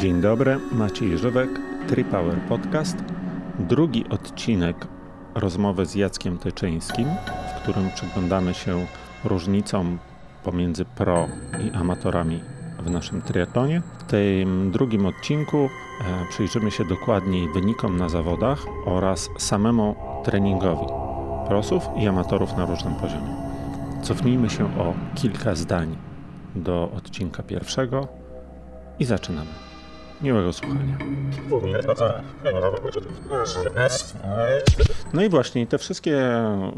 Dzień dobry, Maciej Żywek, Tripower Podcast. Drugi odcinek rozmowy z Jackiem Tyczyńskim, w którym przyglądamy się różnicom pomiędzy pro i amatorami w naszym triatlonie. W tym drugim odcinku e, przyjrzymy się dokładniej wynikom na zawodach oraz samemu treningowi prosów i amatorów na różnym poziomie. Cofnijmy się o kilka zdań do odcinka pierwszego i zaczynamy. Miłego słuchania. No i właśnie te wszystkie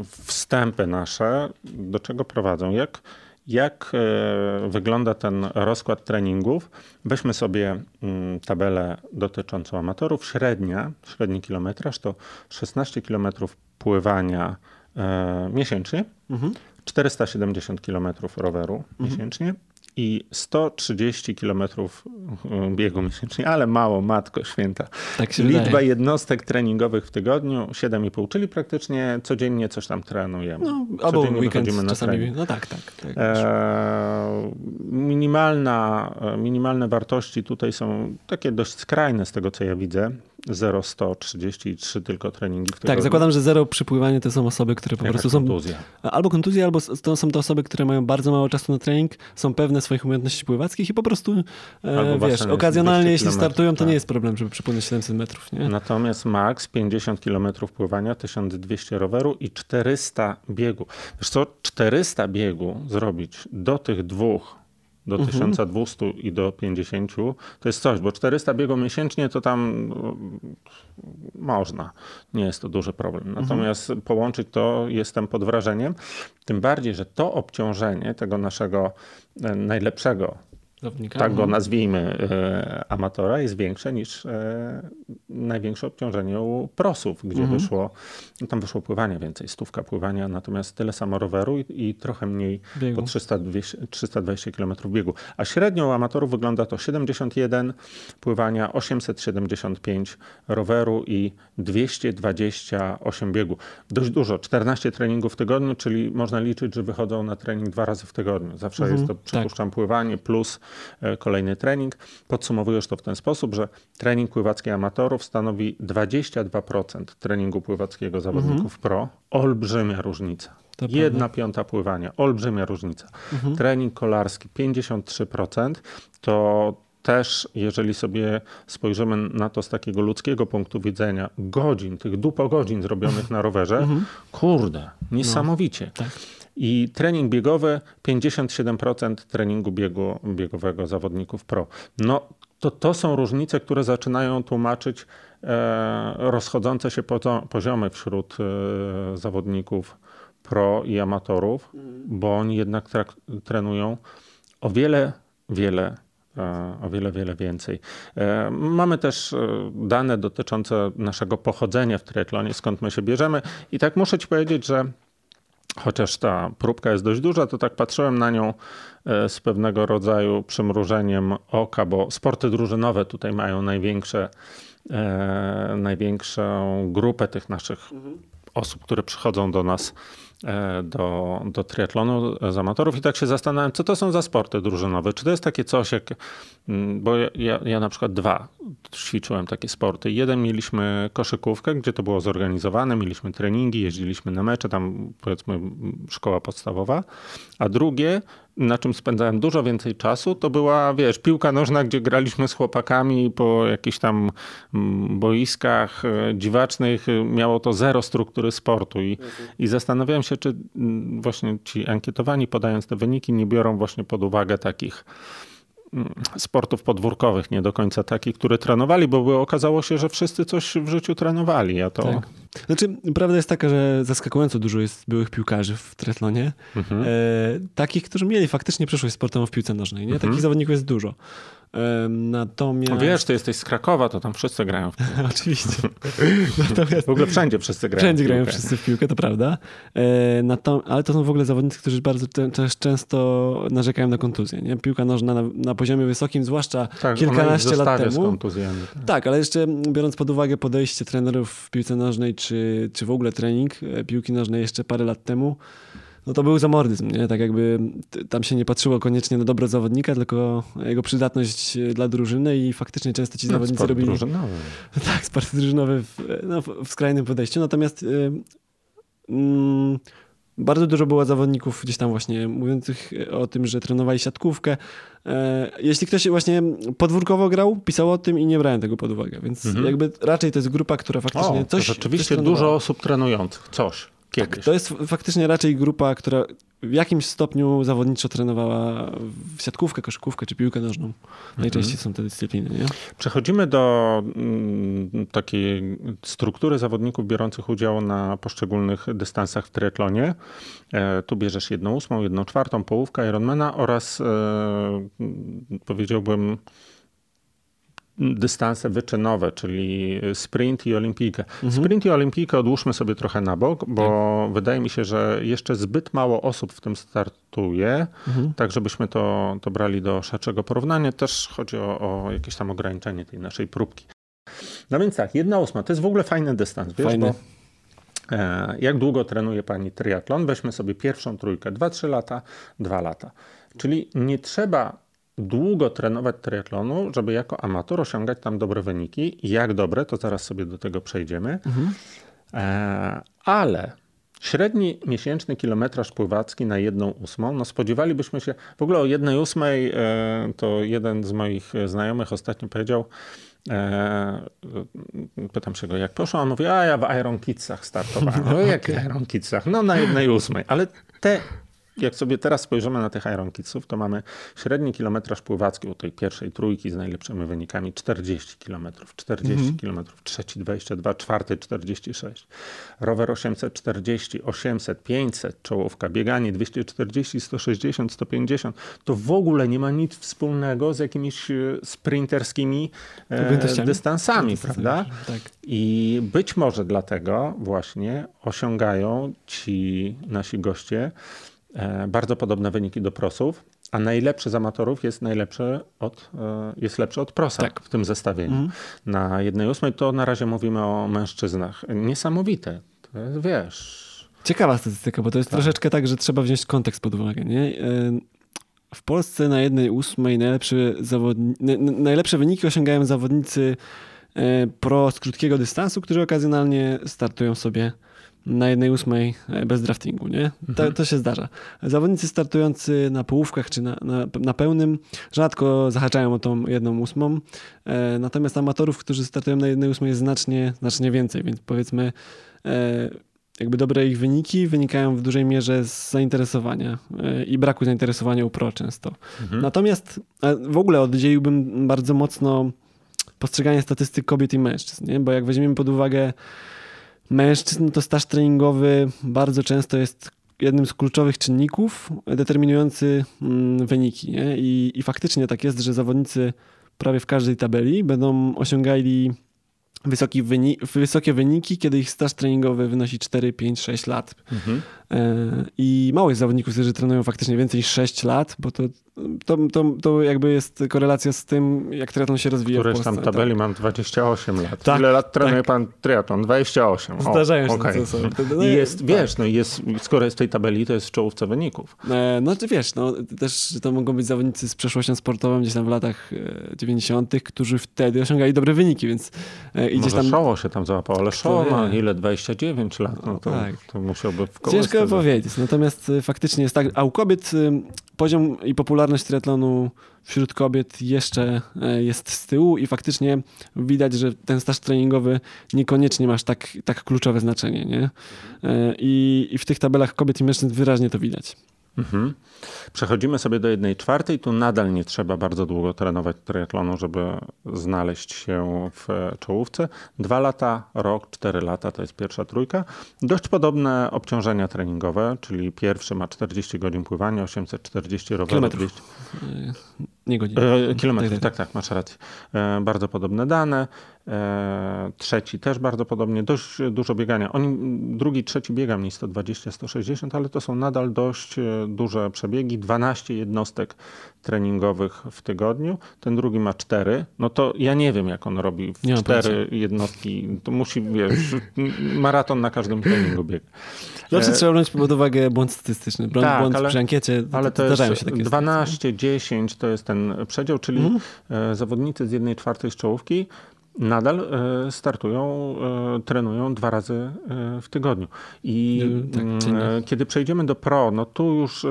wstępy nasze do czego prowadzą? Jak, jak e, wygląda ten rozkład treningów? Weźmy sobie mm, tabelę dotyczącą amatorów. Średnia, średni kilometraż to 16 km pływania e, miesięcznie, mhm. 470 km roweru mhm. miesięcznie i 130 km y, biegu miesięcznie, ale mało, matko święta. Tak Liczba wydaje. jednostek treningowych w tygodniu 7,5, czyli praktycznie codziennie coś tam trenujemy. No, albo weekend na czasami. Trening. No tak, tak. tak e, minimalna, e, minimalne wartości tutaj są takie dość skrajne z tego, co ja widzę. 0, 133 tylko treningi w Tak, zakładam, że zero przypływanie to są osoby, które po prostu kontuzja. są... Albo kontuzja, albo to są to osoby, które mają bardzo mało czasu na trening, są pewne swoich umiejętności pływackich i po prostu, e, wiesz, okazjonalnie jeśli startują, to tak. nie jest problem, żeby przypłynąć 700 metrów. Nie? Natomiast max 50 km pływania, 1200 roweru i 400 biegu. Wiesz co, 400 biegu zrobić do tych dwóch do mhm. 1200 i do 50 to jest coś, bo 400 biegów miesięcznie to tam no, można. Nie jest to duży problem. Mhm. Natomiast mhm. połączyć to jestem pod wrażeniem. Tym bardziej, że to obciążenie tego naszego e, najlepszego Tak go nazwijmy, e, amatora, jest większe niż e, największe obciążenie u prosów, gdzie mhm. wyszło, no tam wyszło pływania więcej, stówka pływania, natomiast tyle samo roweru i, i trochę mniej, biegu. po 300, 200, 320 km biegu. A średnią u amatorów wygląda to 71 pływania, 875 roweru i 228 biegu. Dość dużo, 14 treningów w tygodniu, czyli można liczyć, że wychodzą na trening dwa razy w tygodniu. Zawsze mhm. jest to, przypuszczam, tak. pływanie plus kolejny trening. Podsumowujesz to w ten sposób, że trening pływacki amatorów stanowi 22% treningu pływackiego zawodników mhm. pro. Olbrzymia różnica. To Jedna piąta pływania, olbrzymia różnica. Mhm. Trening kolarski 53%, to też, jeżeli sobie spojrzymy na to z takiego ludzkiego punktu widzenia, godzin, tych dupo godzin zrobionych na rowerze, mhm. kurde, niesamowicie. No, tak. I trening biegowy 57% treningu biegu, biegowego zawodników pro. No to, to są różnice, które zaczynają tłumaczyć e, rozchodzące się poziomy wśród e, zawodników pro i amatorów, mm. bo oni jednak trenują o wiele, wiele e, o wiele, wiele więcej. Mamy też dane dotyczące naszego pochodzenia w triatlonie, skąd my się bierzemy. I tak muszę ci powiedzieć, że chociaż ta próbka jest dość duża, to tak patrzyłem na nią e, z pewnego rodzaju przymrużeniem oka, bo sporty drużynowe tutaj mają największe, e, największą grupę tych naszych mhm. osób, które przychodzą do nas do, do triatlonu z amatorów i tak się zastanawiam, co to są za sporty drużynowe. Czy to jest takie coś jak, mm, bo ja, ja na przykład dwa ćwiczyłem takie sporty. Jeden mieliśmy koszykówkę, gdzie to było zorganizowane, mieliśmy treningi, jeździliśmy na mecze, tam powiedzmy szkoła podstawowa, a drugie na czym spędzałem dużo więcej czasu, to była, wiesz, piłka nożna, gdzie graliśmy z chłopakami po jakichś tam mm, boiskach e, dziwacznych. Miało to zero struktury sportu i, mhm. i zastanawiałem się, czy mm, właśnie ci ankietowani, podając te wyniki, nie biorą właśnie pod uwagę takich sportów podwórkowych, nie do końca takich, które trenowali, bo okazało się, że wszyscy coś w życiu trenowali, a to... Tak. Znaczy, prawda jest taka, że zaskakująco dużo jest byłych piłkarzy w triatlonie. Mhm. E, takich, którzy mieli faktycznie przyszłość sportową w piłce nożnej. Nie? Mhm. Takich zawodników jest dużo. Natomiast... Wiesz, ty jesteś z Krakowa, to tam wszyscy grają w piłkę. Oczywiście. Natomiast... W ogóle wszędzie wszyscy grają Wszędzie grają wszyscy w piłkę, to prawda. E, ale to są w ogóle zawodnicy, którzy bardzo też często narzekają na kontuzję. Nie? Piłka nożna na, na poziomie wysokim, zwłaszcza tak, kilkanaście lat temu. Z kontuzjami, tak. tak, ale jeszcze biorąc pod uwagę podejście trenerów w piłce nożnej, czy, czy w ogóle trening e, piłki nożnej jeszcze parę lat temu, no to był zamordyzm, nie? Tak jakby tam się nie patrzyło koniecznie na dobro zawodnika, tylko jego przydatność dla drużyny i faktycznie często ci no, zawodnicy robili... drużynowy. Tak, sport drużynowy w, no, w skrajnym podejściu, natomiast... Yy, yy, bardzo dużo było zawodników gdzieś tam właśnie mówiących o tym, że trenowali siatkówkę. E, jeśli ktoś właśnie podwórkowo grał, pisał o tym i nie brałem tego pod uwagę, więc mhm. jakby raczej to jest grupa, która faktycznie o, coś... rzeczywiście coś dużo osób trenujących, coś. Tak, to jest faktycznie raczej grupa, która w jakimś stopniu zawodniczo trenowała w siatkówkę, koszykówkę czy piłkę nożną. Najczęściej mhm. są te dyscypliny. Nie? Przechodzimy do mm, takiej struktury zawodników biorących udział na poszczególnych dystansach w triatlonie. E, tu bierzesz jedną ósmą, jedną czwartą, połówkę Ironmana oraz e, powiedziałbym dystanse wyczynowe, czyli sprint i olimpijkę. Mhm. Sprint i olimpijkę odłóżmy sobie trochę na bok, bo tak. wydaje mi się, że jeszcze zbyt mało osób w tym startuje, mhm. tak żebyśmy to, to brali do szerszego porównania. Też chodzi o, o jakieś tam ograniczenie tej naszej próbki. No więc tak, jedna ósma, to jest w ogóle fajny dystans, wiesz, Fajny. bo e, jak długo trenuje pani triatlon? Weźmy sobie pierwszą trójkę, 2-3 lata, 2 lata. Czyli nie trzeba długo trenować triatlonu, żeby jako amator osiągać tam dobre wyniki. Jak dobre, to zaraz sobie do tego przejdziemy. Mhm. E, ale średni miesięczny kilometraż pływacki na jedną ósmą, no spodziewalibyśmy się, w ogóle o jednej ósmej e, to jeden z moich znajomych ostatnio powiedział, e, pytam się go, jak poszło, on mówi, a ja w Iron Kidsach startowałem. No jak w Iron Kidsach? No na jednej ósmej, ale te jak sobie teraz spojrzymy na tych Iron Kidsów, to mamy średni kilometraż pływacki u tej pierwszej trójki z najlepszymi wynikami 40 km, 40 mm km, trzeci 22, czwarty 46, rower 840, 800, 500, czołówka, bieganie 240, 160, 150. To w ogóle nie ma nic wspólnego z jakimiś e, sprinterskimi e, dystansami, prawda? Tak. I być może dlatego właśnie osiągają ci nasi goście bardzo podobne wyniki do prosów, a najlepszy z amatorów jest najlepszy od, e, jest lepszy od prosa tak. w tym zestawieniu. Mm. Na jednej ósmej to na razie mówimy o mężczyznach. Niesamowite. To jest, wiesz... Ciekawa statystyka, bo to jest tak. troszeczkę tak, że trzeba wziąć kontekst pod uwagę. Nie? E, w Polsce na jednej ósmej najlepsze, zawodni... najlepsze wyniki osiągają zawodnicy pro z krótkiego dystansu, którzy okazjonalnie startują sobie na jednej ósmej e, bez draftingu, nie? To, mhm. to, się zdarza. Zawodnicy startujący na połówkach czy na, na, na pełnym rzadko zahaczają o tą jedną ósmą, e, natomiast amatorów, którzy startują na jednej ósmej jest znacznie, znacznie więcej, więc powiedzmy e, jakby dobre ich wyniki wynikają w dużej mierze z zainteresowania e, i braku zainteresowania u pro często. Mhm. Natomiast w ogóle oddzieliłbym bardzo mocno postrzeganie statystyk kobiet i mężczyzn, nie? bo jak weźmiemy pod uwagę mężczyzn, to staż treningowy bardzo często jest jednym z kluczowych czynników determinujący mm, wyniki. Nie? I, I faktycznie tak jest, że zawodnicy prawie w każdej tabeli będą osiągali wysoki wynik, wysokie wyniki, kiedy ich staż treningowy wynosi 4, 5, 6 lat. Mhm. E, I mało jest zawodników, którzy trenują faktycznie więcej niż 6 lat, bo to, to, to, to jakby jest korelacja z tym, jak triatlon się rozwija Któreś w Polsce. tam tabeli tak. mam 28 lat. Tak, Ile lat trenuje tak. pan triatlon? 28. Zdarzają się okay. sobie. No, jest, tak. wiesz, no jest, skoro jest w tej tabeli, to jest w czołówce wyników. E, no czy wiesz, no, też to mogą być zawodnicy z przeszłością sportową gdzieś tam w latach 90., e, którzy wtedy osiągali dobre wyniki, więc e, tam... Szoło się tam załapał, ale Szoło ma ile? 29 lat, no to, tak. to musiałby w Ciężko powiedzieć, natomiast y, faktycznie jest tak, a u kobiet y, poziom i popularność triatlonu wśród kobiet jeszcze e, jest z tyłu i faktycznie widać, że ten staż treningowy niekoniecznie masz tak, tak kluczowe znaczenie, nie? E, I, I w tych tabelach kobiet i mężczyzn wyraźnie to widać. Mhm. Przechodzimy sobie do jednej czwartej. Tu nadal nie trzeba bardzo długo trenować triatlonu, żeby znaleźć się w czołówce. Dwa lata, rok, cztery lata to jest pierwsza trójka. Dość podobne obciążenia treningowe, czyli pierwszy ma 40 godzin pływania, 840 rowerów. Kilometrów. Nie godzin. E, kilometrów, tak, tak, tak, masz rację. E, bardzo podobne dane. E, trzeci też bardzo podobnie, dość dużo biegania. Oni, drugi, trzeci biega mniej 120, 160, ale to są nadal dość e, duże przebiegi, 12 jednostek treningowych w tygodniu. Ten drugi ma cztery. No to ja nie wiem, jak on robi w cztery jednostki. To musi, wiesz, maraton na każdym treningu biega. Znaczy trzeba wziąć pod uwagę błąd statystyczny. Błąd, tak, błąd ale, przy ankiecie, ale to zdarzają się takie 12, sytuacje. 10 to jest ten przedział, czyli mm. zawodnicy z jednej czwartej z czołówki nadal e, startują, e, trenują dwa razy e, w tygodniu. I tak, mm, kiedy przejdziemy do pro, no tu już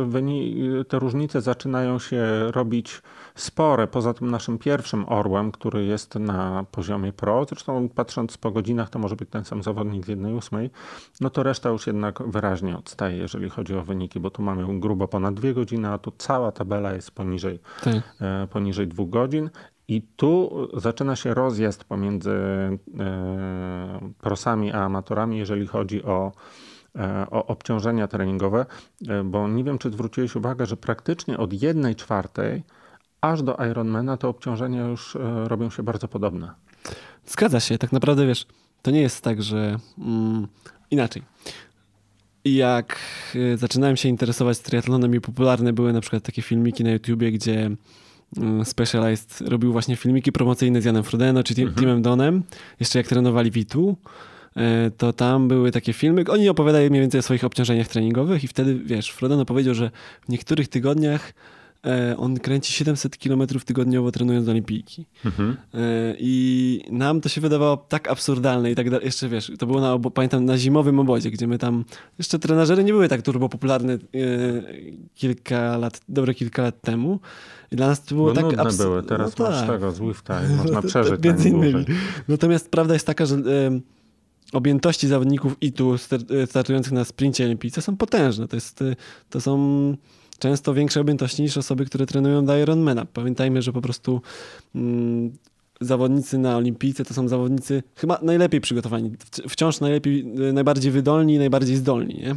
te różnice zaczynają się robić spore. Poza tym naszym pierwszym orłem, który jest na poziomie pro, zresztą patrząc po godzinach, to może być ten sam zawodnik z jednej ósmej, no to reszta już jednak wyraźnie odstaje, jeżeli chodzi o wyniki, bo tu mamy grubo ponad dwie godziny, a tu cała tabela jest poniżej, tak. poniżej dwóch godzin. I tu zaczyna się rozjazd pomiędzy e, prosami a amatorami, jeżeli chodzi o, e, o obciążenia treningowe, e, bo nie wiem, czy zwróciłeś uwagę, że praktycznie od jednej czwartej aż do Ironmana te obciążenia już robią się bardzo podobne. Zgadza się, tak naprawdę wiesz, to nie jest tak, że mm, inaczej. Jak zaczynałem się interesować triatlonem i popularne były na przykład takie filmiki na YouTubie, gdzie Specialized robił właśnie filmiki promocyjne z Janem Frodeno czy mhm. Timem Donem, jeszcze jak trenowali Witu, e, to tam były takie filmy, oni opowiadają mniej więcej o swoich obciążeniach treningowych i wtedy, wiesz, Frodeno powiedział, że w niektórych tygodniach e, on kręci 700 km tygodniowo trenując do olimpijki. Mhm. E, I nam to się wydawało tak absurdalne i tak dalej. Jeszcze wiesz, to było na, pamiętam, na zimowym obozie, gdzie my tam, jeszcze trenażery nie były tak turbo popularne kilka lat, dobre kilka lat temu. I dla nas to było tak... Nudne były, teraz no masz tak. tego, Zwifta i można przeżyć Między innymi. Natomiast prawda jest taka, że objętości zawodników ITU e, startujących na sprincie olimpijce są potężne. To, jest, e, to są często większe objętości niż osoby, które trenują do Ironmana. Pamiętajmy, że po prostu mm, zawodnicy na olimpijce to są zawodnicy chyba najlepiej przygotowani, wciąż najlepiej, e, najbardziej wydolni i najbardziej zdolni. Nie?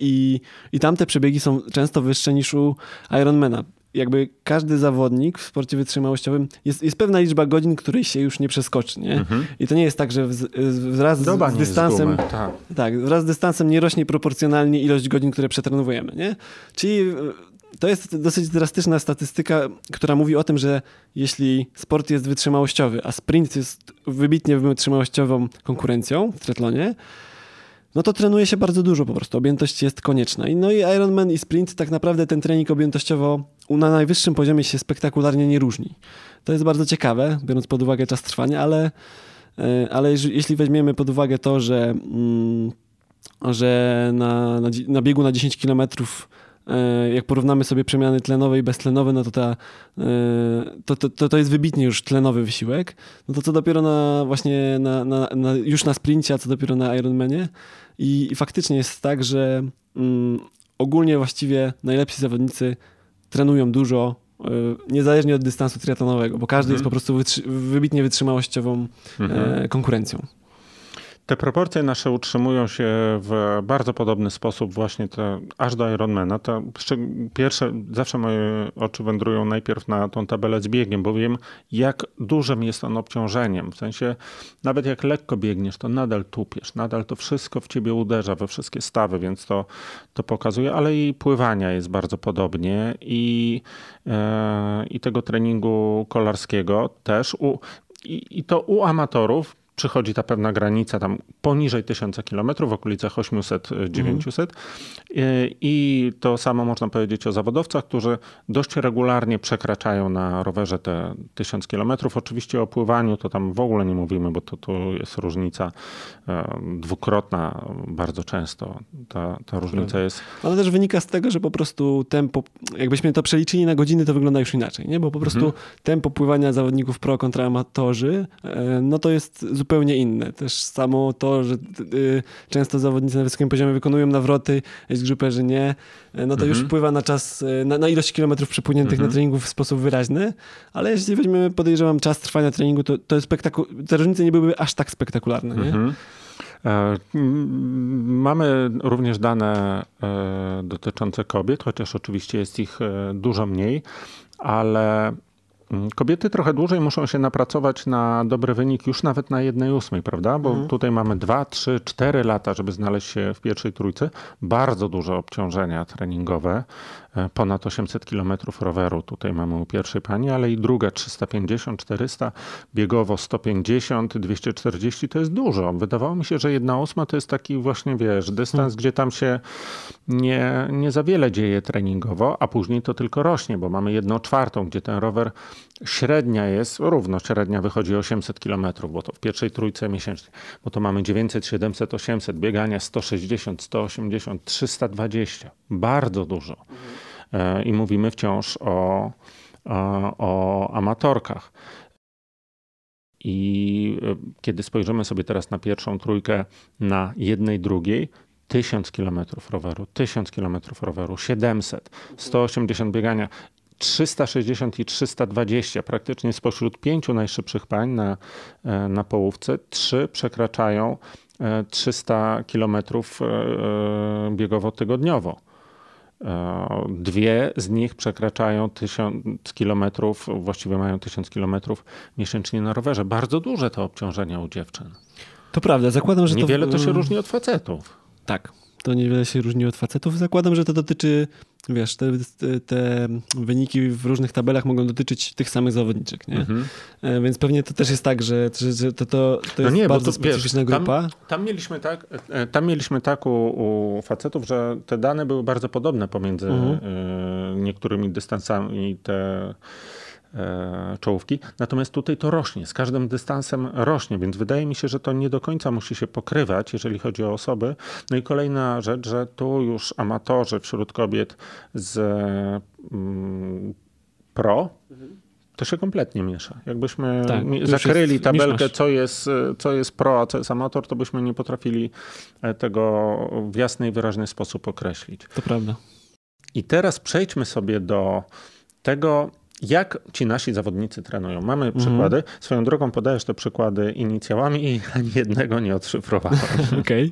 I, I tamte przebiegi są często wyższe niż u Ironmana jakby każdy zawodnik w sporcie wytrzymałościowym jest, jest pewna liczba godzin, której się już nie przeskoczy, nie? Mhm. I to nie jest tak, że wraz z, z dystansem tak. tak, wraz z dystansem nie rośnie proporcjonalnie ilość godzin, które przetrenowujemy, nie? Czyli e, to jest dosyć drastyczna statystyka, która mówi o tym, że jeśli sport jest wytrzymałościowy, a sprint jest wybitnie wytrzymałościową konkurencją w triatlonie, no to trenuje się bardzo dużo po prostu. Objętość jest konieczna. No i Ironman i sprint tak naprawdę ten trening objętościowo na najwyższym poziomie się spektakularnie nie różni. To jest bardzo ciekawe, biorąc pod uwagę czas trwania, ale, e, ale jeśli weźmiemy pod uwagę to, że, mm, że na, na, na biegu na 10 kilometrów e, jak porównamy sobie przemiany tlenowe i beztlenowe, no to, ta, e, to, to, to jest wybitnie już tlenowy wysiłek. No to co dopiero na właśnie na, na, na już na sprincie, a co dopiero na Ironmanie. I, i faktycznie jest tak, że mm, ogólnie właściwie najlepsi zawodnicy trenują dużo, e, niezależnie od dystansu triatlonowego, bo każdy mhm. jest po prostu wytrzy wybitnie wytrzymałościową mhm. konkurencją. Te proporcje nasze utrzymują się w bardzo podobny sposób właśnie te, aż do Ironmana. To pierwsze, zawsze moje oczy wędrują najpierw na tą tabelę z biegiem, bo wiem jak dużym jest on obciążeniem. W sensie nawet jak lekko biegniesz, to nadal tupiesz, nadal to wszystko w ciebie uderza, we wszystkie stawy, więc to, to pokazuje, ale i pływania jest bardzo podobnie i, e, i tego treningu kolarskiego też. U, i, I to u amatorów przychodzi ta pewna granica tam poniżej 1000 km, w okolicach 800-900 mhm. i to samo można powiedzieć o zawodowcach, którzy dość regularnie przekraczają na rowerze te 1000 km. Oczywiście o pływaniu to tam w ogóle nie mówimy, bo to tu jest różnica e, dwukrotna bardzo często. Ta, ta różnica jest... Ale też wynika z tego, że po prostu tempo, jakbyśmy to przeliczyli na godziny, to wygląda już inaczej, nie? bo po prostu mhm. tempo pływania zawodników pro kontra amatorzy, e, no to jest zupełnie zupełnie inne. Też samo to, że y, często zawodnicy na wysokim poziomie wykonują nawroty, jest gruperzy nie, y, no to mhm. już wpływa na czas, y, na, na ilość kilometrów przepłyniętych mhm. na treningu w sposób wyraźny, ale jeśli weźmiemy, podejrzewam, czas trwania treningu, to, to jest spektaku- te różnice nie byłyby aż tak spektakularne. Nie? Mhm. E, mamy również dane e, dotyczące kobiet, chociaż oczywiście jest ich e, dużo mniej, ale kobiety trochę dłużej muszą się napracować na dobry wynik już nawet na jednej ósmej, prawda? Bo mhm. tutaj mamy dwa, trzy, cztery lata, żeby znaleźć się w pierwszej trójce. Bardzo duże obciążenia treningowe. E, ponad 800 km roweru tutaj mamy u pierwszej pani, ale i druga 350, 400, biegowo 150, 240 to jest dużo. Wydawało mi się, że jedna ósma to jest taki właśnie, wiesz, dystans, hmm. gdzie tam się nie, nie za wiele dzieje treningowo, a później to tylko rośnie, bo mamy jedną czwartą, gdzie ten rower średnia jest, równo średnia wychodzi 800 km, bo to w pierwszej trójce miesięcznie, bo to mamy 900, 700, 800, biegania 160, 180, 320. Bardzo dużo. E, I mówimy wciąż o, o, o amatorkach. I e, kiedy spojrzymy sobie teraz na pierwszą trójkę, na jednej, drugiej, 1000 km roweru, 1000 km roweru, 700, 180 biegania 360 i 320, praktycznie spośród pięciu najszybszych pań na, e, na połówce, trzy przekraczają 300 e, km e, biegowo tygodniowo. Dwie z nich przekraczają 1000 km, właściwie mają 1000 km miesięcznie na rowerze. Bardzo duże to obciążenia u dziewczyn. To prawda, zakładam, że Niewiele to... to się różni od facetów. Tak, to niewiele się różni od facetów. Zakładam, że to dotyczy, wiesz, te, te wyniki w różnych tabelach mogą dotyczyć tych samych zawodniczek, nie? Mhm. E, więc pewnie to też jest tak, że, że to, to, to no jest nie, bardzo to, specyficzna wiesz, grupa. Tam, tam, mieliśmy tak, e, tam mieliśmy tak u, u, facetów, że te dane były bardzo podobne pomiędzy mhm. E, niektórymi dystansami te E, czołówki. Natomiast tutaj to rośnie, z każdym dystansem rośnie, więc wydaje mi się, że to nie do końca musi się pokrywać, jeżeli chodzi o osoby. No i kolejna rzecz, że tu już amatorzy wśród kobiet z mm, pro to się kompletnie miesza. Jakbyśmy tak, zakryli jest, tabelkę, co jest, co jest pro, a co jest amator, to byśmy nie potrafili e, tego w jasny i wyraźny sposób określić. To prawda. I teraz przejdźmy sobie do tego, jak ci nasi zawodnicy trenują. Mamy przykłady. Swoją drogą podajesz te przykłady inicjałami i ani jednego nie odszyfrowałem. Okay.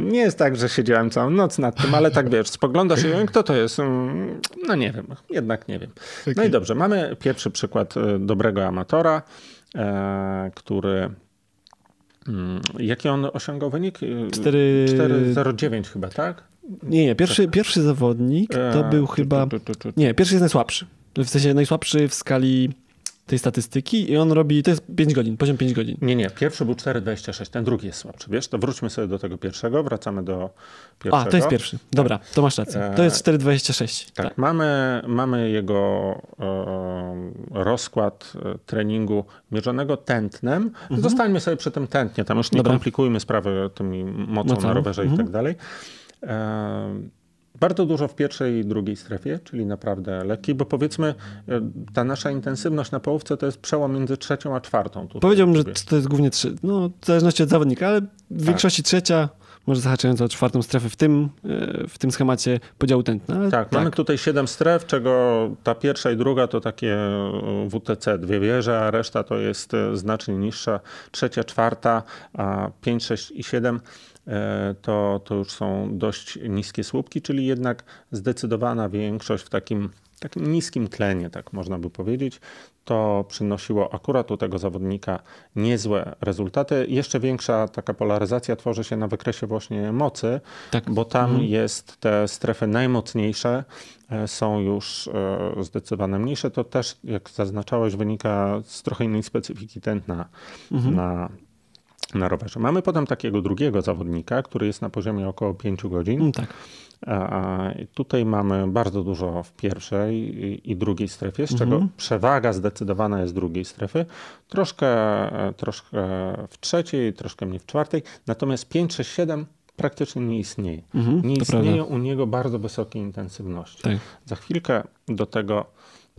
Nie jest tak, że siedziałem całą noc nad tym, ale tak wiesz, spoglądasz i kto to jest. Mm, no nie wiem, jednak nie wiem. Okay. No i dobrze, mamy pierwszy przykład e, dobrego amatora, e, który mm, Jaki on osiągał wynik? 4,09 chyba, tak? Nie, nie. Pierwszy, tak. pierwszy zawodnik to był chyba. Nie, pierwszy jest najsłabszy w sensie najsłabszy w skali tej statystyki i on robi, to jest 5 godzin, poziom 5 godzin. Nie, nie, pierwszy był 4,26, ten drugi jest słabszy, wiesz, to wróćmy sobie do tego pierwszego, wracamy do pierwszego. A, to jest pierwszy, dobra, to masz rację, to jest 4,26. Tak, tak, Mamy, mamy jego e, rozkład e, treningu mierzonego tętnem, mhm. zostańmy sobie przy tym tętnie, tam już nie dobra. komplikujmy sprawy tymi mocą, mocą. na rowerze mhm. i tak dalej. E, bardzo dużo w pierwszej i drugiej strefie, czyli naprawdę lekkiej, bo powiedzmy, e, ta nasza intensywność na połówce to jest przełom między trzecią a czwartą. Powiedziałbym, że to jest głównie trzy, no w zależności od zawodnika, ale w tak. większości trzecia, może zahaczając o czwartą strefę w tym, e, w tym schemacie podziału tętna. Tak, tak, mamy tutaj siedem stref, czego ta pierwsza i druga to takie e, WTC, dwie wieże, a reszta to jest znacznie niższa. Trzecia, czwarta, a pięć, sześć i siedem to, to już są dość niskie słupki, czyli jednak zdecydowana większość w takim, takim niskim tlenie, tak można by powiedzieć. To przynosiło akurat u tego zawodnika niezłe rezultaty. Jeszcze większa taka polaryzacja tworzy się na wykresie właśnie mocy, tak. bo tam mhm. jest te strefy najmocniejsze, e, są już e, zdecydowanie mniejsze. To też, jak zaznaczałeś, wynika z trochę innej specyfiki tętna mhm. na na rowerze. Mamy potem takiego drugiego zawodnika, który jest na poziomie około 5 godzin. Mm, tak. Tutaj mamy bardzo dużo w pierwszej i drugiej strefie, z czego mhm. przewaga zdecydowana jest drugiej strefy, troszkę, troszkę w trzeciej, troszkę mniej w czwartej, natomiast 5, 6, 7 praktycznie nie istnieje. Mhm, nie istnieją prawda. u niego bardzo wysokie intensywności. Tak. Za chwilkę do tego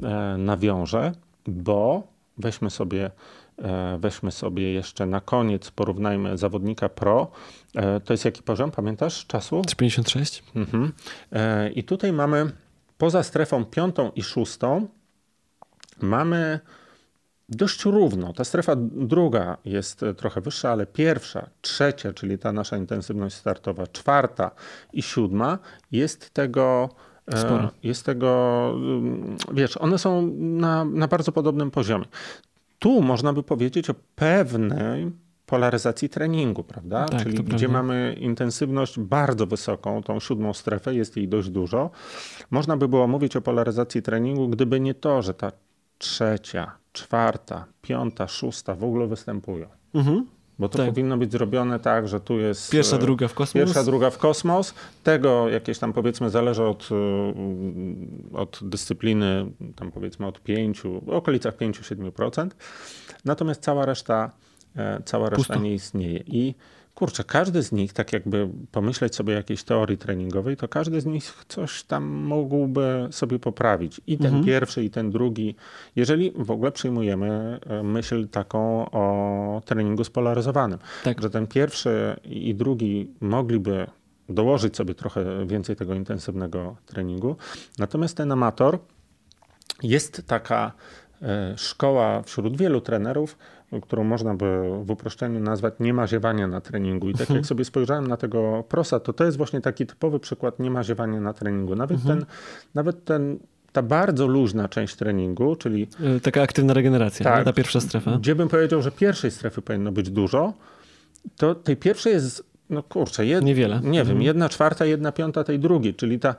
e, nawiążę, bo weźmy sobie weźmy sobie jeszcze na koniec, porównajmy zawodnika pro. E, to jest jaki poziom, pamiętasz, czasu? 56. Mhm. E, I tutaj mamy poza strefą piątą i szóstą mamy dość równo. Ta strefa druga jest trochę wyższa, ale pierwsza, trzecia, czyli ta nasza intensywność startowa, czwarta i siódma jest tego Sporo. Jest tego, mm, wiesz, one są na, na bardzo podobnym poziomie. Tu można by powiedzieć o pewnej polaryzacji treningu, prawda? Tak, Czyli gdzie prawda. mamy intensywność bardzo wysoką, tą siódmą strefę, jest jej dość dużo. Można by było mówić o polaryzacji treningu, gdyby nie to, że ta trzecia, czwarta, piąta, szósta w ogóle występują. Mhm. Bo to tak. powinno być zrobione tak, że tu jest. Pierwsza, e, druga w kosmos. Pierwsza, druga w kosmos. Tego jakieś tam powiedzmy zależy od, e, od dyscypliny, tam powiedzmy od 5, w okolicach 5-7%. Natomiast cała reszta, e, cała reszta nie istnieje. I kurczę, każdy z nich, tak jakby pomyśleć sobie jakiejś teorii treningowej, to każdy z nich coś tam mógłby sobie poprawić. I ten mhm. pierwszy, i ten drugi. Jeżeli w ogóle przyjmujemy e, myśl taką o treningu spolaryzowanym, tak. że ten pierwszy i drugi mogliby dołożyć sobie trochę więcej tego intensywnego treningu. Natomiast ten amator jest taka e, szkoła wśród wielu trenerów, którą można by w uproszczeniu nazwać niemaziewania na treningu. I tak mhm. jak sobie spojrzałem na tego prosa, to to jest właśnie taki typowy przykład niemaziewania na treningu. Nawet mhm. ten, nawet ten ta bardzo luźna część treningu, czyli... E, taka aktywna regeneracja, tak, ta pierwsza strefa. Gdzie bym powiedział, że pierwszej strefy powinno być dużo, to tej pierwszej jest, no kurczę, jed, niewiele. Nie mhm. wiem, jedna czwarta, jedna piąta tej drugiej, czyli ta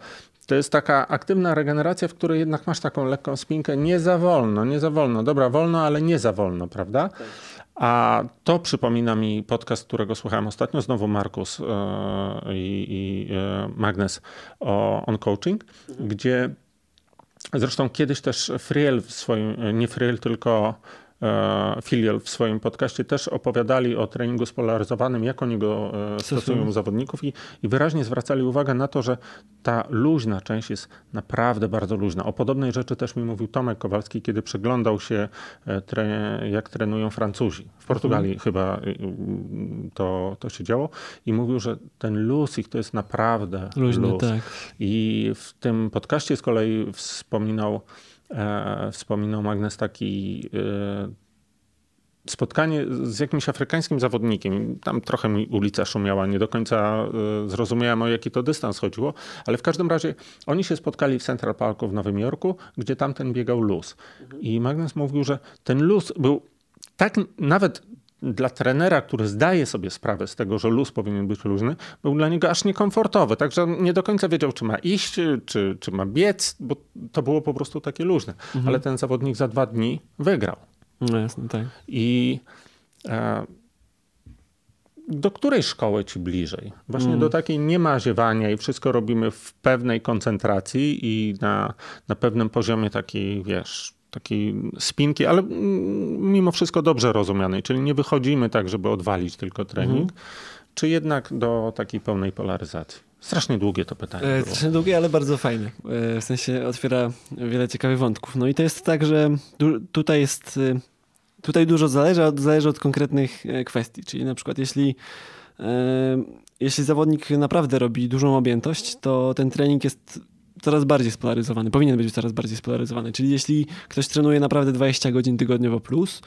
to jest taka aktywna regeneracja, w której jednak masz taką lekką spinkę. Nie za wolno, nie za wolno. Dobra, wolno, ale nie za wolno, prawda? Tak. A to przypomina mi podcast, którego słuchałem ostatnio, znowu Markus yy, i yy, Magnes o on coaching, mhm. gdzie zresztą kiedyś też Friel w swoim, nie Friel, tylko E, filial w swoim podcaście też opowiadali o treningu spolaryzowanym, jak oni go e, stosują zawodników i, i wyraźnie zwracali uwagę na to, że ta luźna część jest naprawdę bardzo luźna. O podobnej rzeczy też mi mówił Tomek Kowalski, kiedy przeglądał się, e, jak trenują Francuzi. W Portugalii mhm. chyba to, to się działo i mówił, że ten luz ich to jest naprawdę luźny. Luz. Tak. I w tym podcaście z kolei wspominał E, wspominał Magnes taki e, spotkanie z jakimś afrykańskim zawodnikiem. Tam trochę mi ulica szumiała, nie do końca e, zrozumiałem o jaki to dystans chodziło, ale w każdym razie oni się spotkali w Central Parku w Nowym Jorku, gdzie tamten biegał luz. I Magnus mówił, że ten luz był tak nawet dla trenera, który zdaje sobie sprawę z tego, że luz powinien być luźny, był dla niego aż niekomfortowy. Także nie do końca wiedział, czy ma iść, czy, czy ma biec, bo to było po prostu takie luźne. Mhm. Ale ten zawodnik za dwa dni wygrał. No jasne, tak. I e, do której szkoły ci bliżej? Właśnie mm. do takiej niemaziewania i wszystko robimy w pewnej koncentracji i na, na pewnym poziomie takiej, wiesz, takiej spinki, ale mimo wszystko dobrze rozumianej, czyli nie wychodzimy tak, żeby odwalić tylko trening, mhm. czy jednak do takiej pełnej polaryzacji? Strasznie długie to pytanie. Strasznie długie, ale bardzo fajne. E, w sensie otwiera wiele ciekawych wątków. No i to jest tak, że tutaj jest, e, tutaj dużo zależy, zależy od konkretnych e, kwestii. Czyli na przykład jeśli jeśli zawodnik naprawdę robi dużą objętość, to ten trening jest coraz bardziej spolaryzowany, powinien być coraz bardziej spolaryzowany. Czyli jeśli ktoś trenuje naprawdę 20 godzin tygodniowo plus,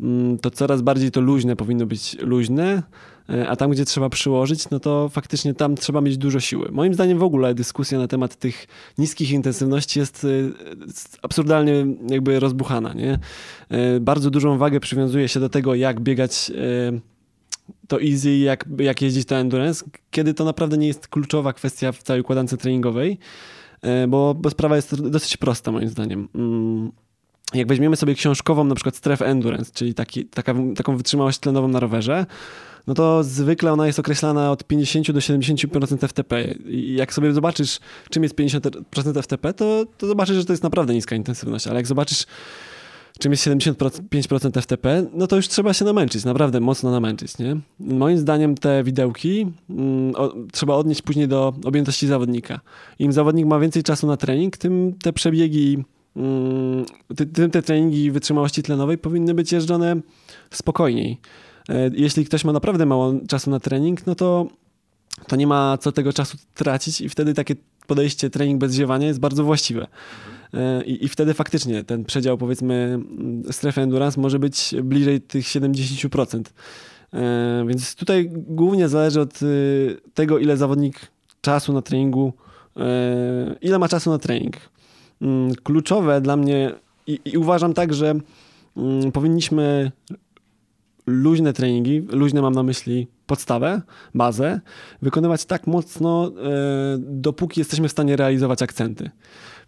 mm, to coraz bardziej to luźne powinno być luźne, e, a tam, gdzie trzeba przyłożyć, no to faktycznie tam trzeba mieć dużo siły. Moim zdaniem w ogóle dyskusja na temat tych niskich intensywności jest e, absurdalnie jakby rozbuchana. Nie? E, bardzo dużą wagę przywiązuje się do tego, jak biegać to easy, jak, jak jeździć to endurance, kiedy to naprawdę nie jest kluczowa kwestia w całej układance treningowej. E, bo, bo sprawa jest dosyć prosta moim zdaniem. Mm, jak weźmiemy sobie książkową na przykład strefę endurance, czyli taki, taka, taką wytrzymałość tlenową na rowerze, no to zwykle ona jest określana od 50 do 70% FTP. I jak sobie zobaczysz, czym jest 50% FTP, to, to zobaczysz, że to jest naprawdę niska intensywność, ale jak zobaczysz czym jest 75% FTP, no to już trzeba się namęczyć, naprawdę mocno namęczyć, nie? Moim zdaniem te widełki mm, o, trzeba odnieść później do objętości zawodnika. Im zawodnik ma więcej czasu na trening, tym te przebiegi, mm, tym te treningi wytrzymałości tlenowej powinny być jeżdżone spokojniej. E, jeśli ktoś ma naprawdę mało czasu na trening, no to, to nie ma co tego czasu tracić i wtedy takie podejście trening bez ziewania jest bardzo właściwe. E, I, I, wtedy faktycznie ten przedział, powiedzmy, mm, strefy endurance może być bliżej tych 70%. E, więc tutaj głównie zależy od y, tego, ile zawodnik czasu na treningu ile ma czasu na trening. Mm, kluczowe dla mnie i, i uważam tak, że mm, powinniśmy luźne treningi, luźne mam na myśli podstawę, bazę, wykonywać tak mocno, dopóki jesteśmy w stanie realizować akcenty.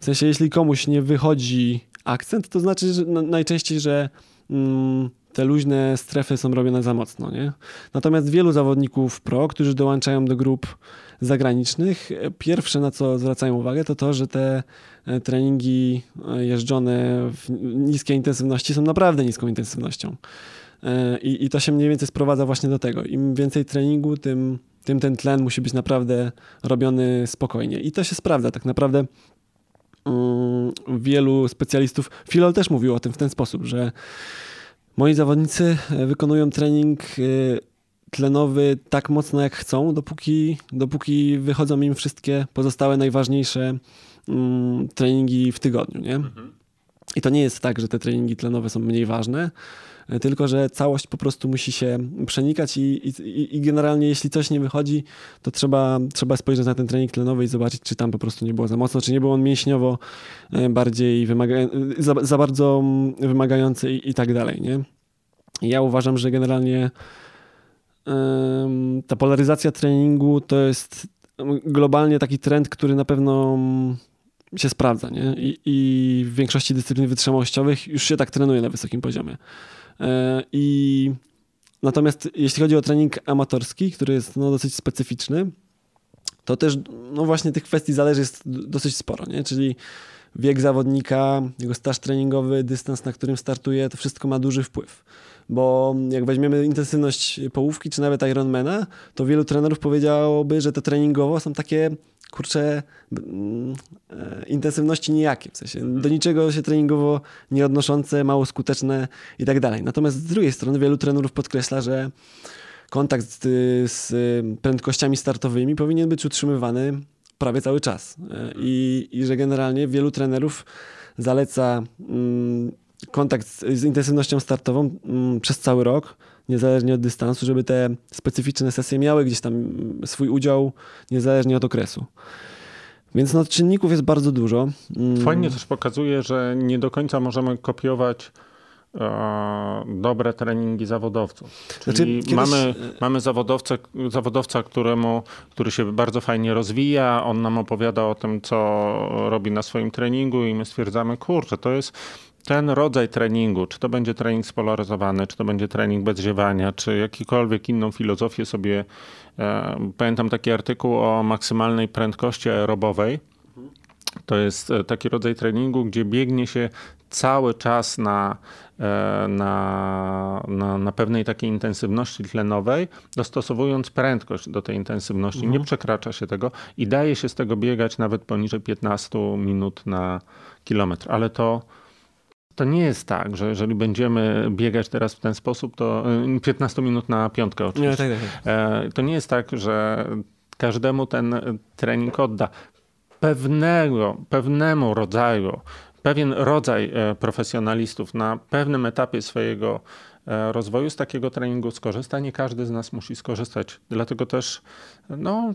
W sensie, jeśli komuś nie wychodzi akcent, to znaczy że najczęściej, że mm, te luźne strefy są robione za mocno. Nie? Natomiast wielu zawodników pro, którzy dołączają do grup zagranicznych, pierwsze na co zwracają uwagę, to to, że te e, treningi e, jeżdżone w niskiej intensywności są naprawdę niską intensywnością. E, I, I to się mniej więcej sprowadza właśnie do tego. Im więcej treningu, tym, tym ten tlen musi być naprawdę robiony spokojnie. I to się sprawdza. Tak naprawdę wielu specjalistów, Filol też mówił o tym w ten sposób, że moi zawodnicy e, wykonują trening e, tlenowy tak mocno jak chcą, dopóki, dopóki wychodzą im wszystkie pozostałe najważniejsze um, treningi w tygodniu. Nie? Mhm. I to nie jest tak, że te treningi tlenowe są mniej ważne, tylko że całość po prostu musi się przenikać i, i, i generalnie jeśli coś nie wychodzi, to trzeba, trzeba spojrzeć na ten trening tlenowy i zobaczyć, czy tam po prostu nie było za mocno, czy nie był on mięśniowo e, bardziej wymaga za, za, bardzo wymagający i, i tak dalej, nie? Ja uważam, że generalnie ta polaryzacja treningu to jest globalnie taki trend, który na pewno się sprawdza, nie? I, I, w większości dyscyplin wytrzymałościowych już się tak trenuje na wysokim poziomie. E, I natomiast jeśli chodzi o trening amatorski, który jest no, dosyć specyficzny, to też no właśnie tych kwestii zależy jest dosyć sporo, nie? czyli wiek zawodnika, jego staż treningowy, dystans, na którym startuje, to wszystko ma duży wpływ. Bo jak weźmiemy intensywność połówki, czy nawet Ironmana, to wielu trenerów powiedziałoby, że te treningowo są takie kurczę, e, intensywności nijakie, w sensie do niczego się treningowo nie odnoszące, mało skuteczne i tak dalej. Natomiast z drugiej strony wielu trenerów podkreśla, że kontakt z, z prędkościami startowymi powinien być utrzymywany prawie cały czas e, i, i że generalnie wielu trenerów zaleca mm, kontakt z, z intensywnością startową mm, przez cały rok, niezależnie od dystansu, żeby te specyficzne sesje miały gdzieś tam swój udział, niezależnie od okresu. Więc no, czynników jest bardzo dużo. Mm. Fajnie też pokazuje, że nie do końca możemy kopiować e, dobre treningi zawodowców. Czyli znaczy, kiedyś... mamy, mamy zawodowcę, zawodowca, któremu, który się bardzo fajnie rozwija, on nam opowiada o tym, co robi na swoim treningu i my stwierdzamy, kurczę, to jest ten rodzaj treningu, czy to będzie trening spolaryzowany, czy to będzie trening bez ziewania, czy jakikolwiek inną filozofię sobie. E, pamiętam taki artykuł o maksymalnej prędkości aerobowej. To jest e, taki rodzaj treningu, gdzie biegnie się cały czas na, e, na, na, na, pewnej takiej intensywności tlenowej, dostosowując prędkość do tej intensywności. Mhm. Nie przekracza się tego i daje się z tego biegać nawet poniżej 15 minut na kilometr. Ale to to nie jest tak, że jeżeli będziemy biegać teraz w ten sposób, to 15 y, minut na piątkę oczywiście. Nie, tak, tak. tak. To nie jest tak, że każdemu ten trening odda. Pewnego, pewnemu rodzaju, pewien rodzaj e, profesjonalistów na pewnym etapie swojego e, rozwoju z takiego treningu skorzysta. Nie każdy z nas musi skorzystać. Dlatego też no,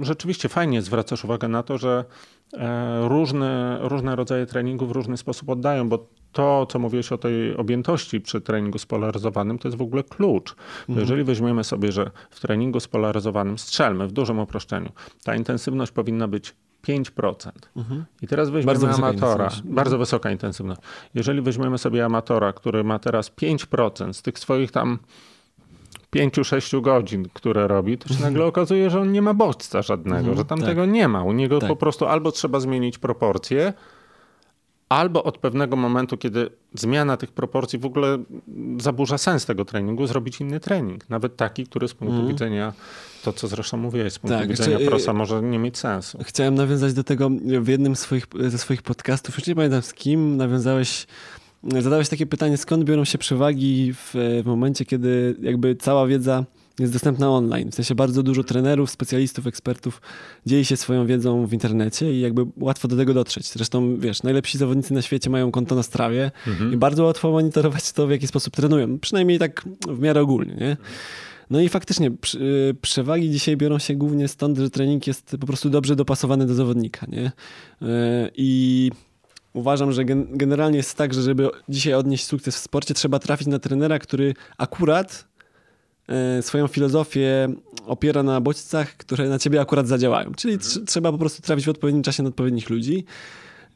rzeczywiście fajnie zwracasz uwagę na to, że e, różne, różne rodzaje treningu w różny sposób oddają, bo to, co mówiłeś o tej objętości przy treningu spolaryzowanym, to jest w ogóle klucz. Mhm. Jeżeli weźmiemy sobie, że w treningu spolaryzowanym strzelmy w dużym uproszczeniu, ta intensywność powinna być 5%. Mhm. I teraz weźmiemy bardzo amatora, bardzo wysoka intensywność. Jeżeli weźmiemy sobie amatora, który ma teraz 5% z tych swoich tam 5-6 godzin, które robi, to się mhm. nagle okazuje, że on nie ma bodźca żadnego, mhm, że tam tak. tego nie ma. U niego tak. po prostu albo trzeba zmienić proporcje, albo od pewnego momentu, kiedy zmiana tych proporcji w ogóle zaburza sens tego treningu, zrobić inny trening. Nawet taki, który z punktu mm. widzenia, to co zresztą mówiłeś, z punktu tak, widzenia prosa może nie mieć sensu. Chciałem nawiązać do tego w jednym swoich, ze swoich podcastów, już nie pamiętam z kim, nawiązałeś zadałeś takie pytanie, skąd biorą się przewagi w, w momencie, kiedy jakby cała wiedza jest dostępna online. W sensie bardzo dużo trenerów, specjalistów, ekspertów dzieli się swoją wiedzą w internecie i jakby łatwo do tego dotrzeć. Zresztą, wiesz, najlepsi zawodnicy na świecie mają konto na strawie mhm. i bardzo łatwo monitorować to, w jaki sposób trenują. Przynajmniej tak w miarę ogólnie, nie? No i faktycznie przy, przewagi dzisiaj biorą się głównie stąd, że trening jest po prostu dobrze dopasowany do zawodnika, nie? I uważam, że gen generalnie jest tak, że żeby dzisiaj odnieść sukces w sporcie, trzeba trafić na trenera, który akurat swoją filozofię opiera na bodźcach, które na ciebie akurat zadziałają. Czyli tr trzeba po prostu trafić w odpowiednim czasie na odpowiednich ludzi.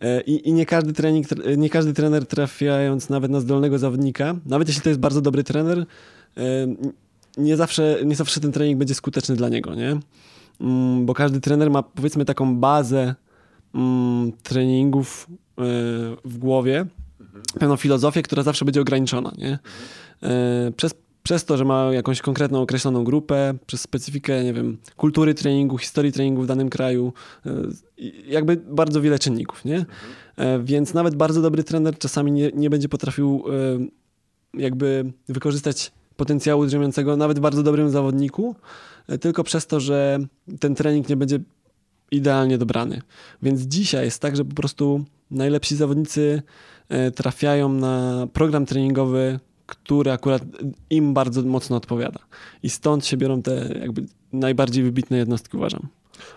E, I, I, nie, każdy trening, nie każdy trener trafiając nawet na zdolnego zawodnika, nawet jeśli to jest bardzo dobry trener, e, nie zawsze, nie zawsze ten trening będzie skuteczny dla niego, nie? Mm, bo każdy trener ma powiedzmy taką bazę mm, treningów w głowie, pewną filozofię, która zawsze będzie ograniczona. Nie? Przez, przez to, że ma jakąś konkretną, określoną grupę, przez specyfikę, nie wiem, kultury treningu, historii treningu w danym kraju, jakby bardzo wiele czynników, nie? Więc nawet bardzo dobry trener czasami nie, nie będzie potrafił jakby wykorzystać potencjału drzemiącego nawet bardzo dobrym zawodniku, tylko przez to, że ten trening nie będzie idealnie dobrany. Więc dzisiaj jest tak, że po prostu najlepsi zawodnicy e, trafiają na program treningowy, który akurat im bardzo mocno odpowiada. I stąd się biorą te jakby najbardziej wybitne jednostki, uważam.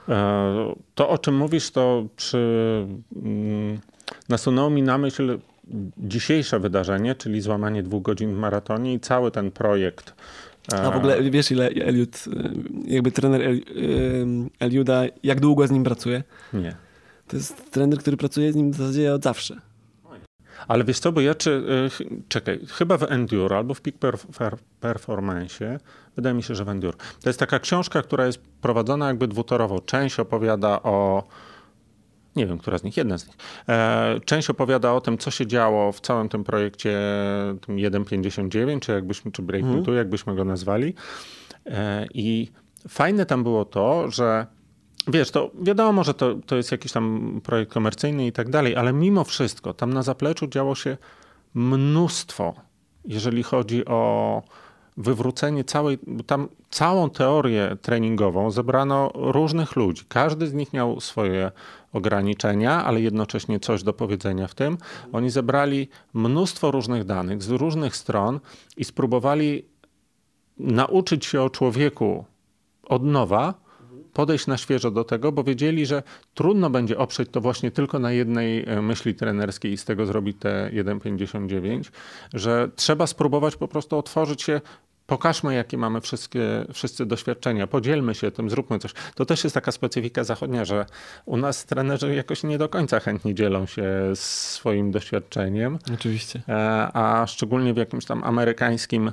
E, to, o czym mówisz, to przy, mm, nasunęło mi na myśl dzisiejsze wydarzenie, czyli złamanie dwóch godzin w maratonie i cały ten projekt. A w ogóle wiesz, ile Eliud, e, jakby trener Eliuda, jak długo z nim pracuje? Nie. To jest trener, który pracuje z nim w zasadzie od zawsze. Ale wiesz co, bo ja czy, y, czekaj, chyba w Endure albo w Peak Performance, wydaje mi się, że w Endure. To jest taka książka, która jest prowadzona jakby dwutorowo. Część opowiada o nie wiem, która z nich, jedna z nich. E, część opowiada o tym, co się działo w całym tym projekcie tym 1.59, czy jakbyśmy, czy Breakthrough, mm. jakbyśmy go nazwali. E, I fajne tam było to, że Wiesz, to wiadomo, że to, to jest jakiś tam projekt komercyjny i tak dalej, ale mimo wszystko tam na zapleczu działo się mnóstwo, jeżeli chodzi o wywrócenie całej, tam całą teorię treningową zebrano różnych ludzi. Każdy z nich miał swoje ograniczenia, ale jednocześnie coś do powiedzenia w tym. Oni zebrali mnóstwo różnych danych z różnych stron i spróbowali nauczyć się o człowieku od nowa, podejść na świeżo do tego, bo wiedzieli, że trudno będzie oprzeć to właśnie tylko na jednej e, myśli trenerskiej i z tego zrobić te 1,59, że trzeba spróbować po prostu otworzyć się pokażmy, jakie mamy wszystkie, wszyscy doświadczenia, podzielmy się tym, zróbmy coś. To też jest taka specyfika zachodnia, że u nas trenerzy jakoś nie do końca chętnie dzielą się swoim doświadczeniem. Oczywiście. E, a szczególnie w jakimś tam amerykańskim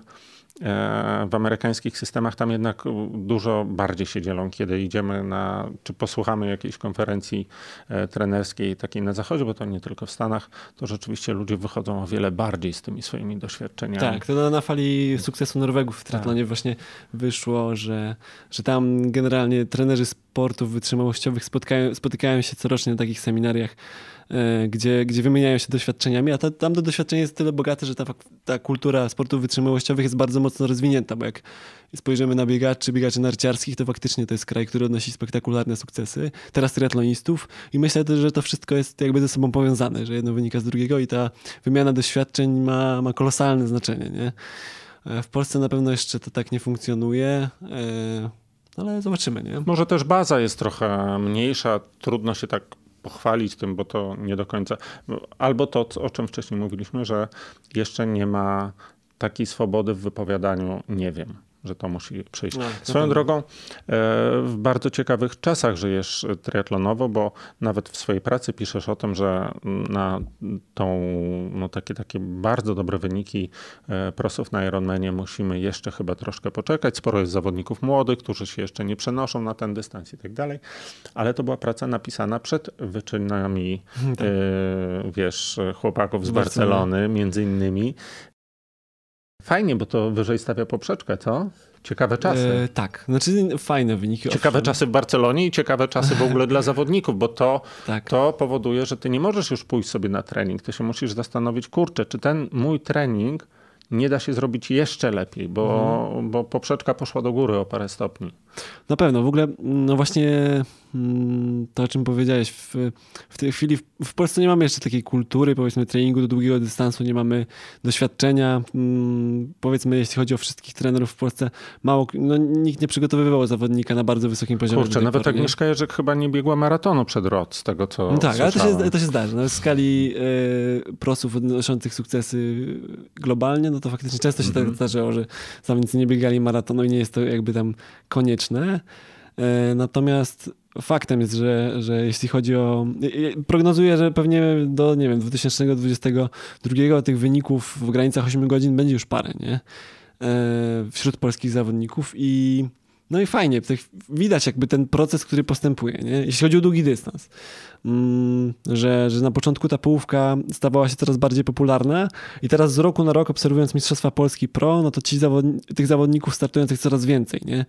w amerykańskich systemach tam jednak dużo bardziej się dzielą, kiedy idziemy na, czy posłuchamy jakiejś konferencji e, trenerskiej takiej na zachodzie, bo to nie tylko w Stanach, to rzeczywiście ludzie wychodzą o wiele bardziej z tymi swoimi doświadczeniami. Tak, to na fali sukcesu Norwegów w triatlonie tak. właśnie wyszło, że, że tam generalnie trenerzy sportów wytrzymałościowych spotykają, spotykają się corocznie na takich seminariach E, gdzie, gdzie wymieniają się doświadczeniami, a ta, tam to doświadczenie jest tyle bogate, że ta, ta kultura sportów wytrzymałościowych jest bardzo mocno rozwinięta, bo jak spojrzymy na biegaczy, biegaczy narciarskich, to faktycznie to jest kraj, który odnosi spektakularne sukcesy. Teraz triatlonistów i myślę też, że to wszystko jest jakby ze sobą powiązane, że jedno wynika z drugiego i ta wymiana doświadczeń ma, ma kolosalne znaczenie, nie? E, w Polsce na pewno jeszcze to tak nie funkcjonuje, e, ale zobaczymy, nie? Może też baza jest trochę mniejsza, trudno się tak pochwalić tym, bo to nie do końca. Albo to, o czym wcześniej mówiliśmy, że jeszcze nie ma takiej swobody w wypowiadaniu, nie wiem że to musi przyjść. No, Swoją drogą, e, w bardzo ciekawych czasach żyjesz triatlonowo, bo nawet w swojej pracy piszesz o tym, że na tą, no takie, takie bardzo dobre wyniki e, prosów na Ironmanie musimy jeszcze chyba troszkę poczekać. Sporo jest zawodników młodych, którzy się jeszcze nie przenoszą na ten dystans i tak dalej, ale to była praca napisana przed wyczynami, tak. E, wiesz, chłopaków z Barcelony, między innymi, Fajnie, bo to wyżej stawia poprzeczkę, co? Ciekawe czasy. E, tak, znaczy fajne wyniki. Ciekawe owszem. czasy w Barcelonie i ciekawe czasy w ogóle dla zawodników, bo to, tak. to powoduje, że ty nie możesz już pójść sobie na trening. Ty się musisz zastanowić, kurczę, czy ten mój trening nie da się zrobić jeszcze lepiej, bo, mhm. bo poprzeczka poszła do góry o parę stopni. Na pewno. W ogóle, no właśnie mm, to, o czym powiedziałeś, w, w tej chwili w, w, Polsce nie mamy jeszcze takiej kultury, powiedzmy, treningu do długiego dystansu, nie mamy doświadczenia. Mm, powiedzmy, jeśli chodzi o wszystkich trenerów w Polsce, mało, no, nikt nie przygotowywał zawodnika na bardzo wysokim poziomie. Kurczę, nawet Agnieszka Jerzyk chyba nie biegła maratonu przed rok, z tego co no Tak, ale to się, to się zdarza. No, w skali y, prosów odnoszących sukcesy globalnie, no to faktycznie często się mm -hmm. tak zdarzało, że zawodnicy nie biegali maratonu i nie jest to jakby tam konieczne. E, natomiast faktem jest, że, że jeśli chodzi o. Prognozuję, że pewnie do, nie wiem, 2022 tych wyników w granicach 8 godzin będzie już parę, nie? E, wśród polskich zawodników i no i fajnie, widać jakby ten proces, który postępuje, nie? jeśli chodzi o długi dystans. Mm, że, że na początku ta połówka stawała się coraz bardziej popularna i teraz z roku na rok obserwując Mistrzostwa Polski Pro, no to ci zawodni tych zawodników startujących coraz więcej. Nie?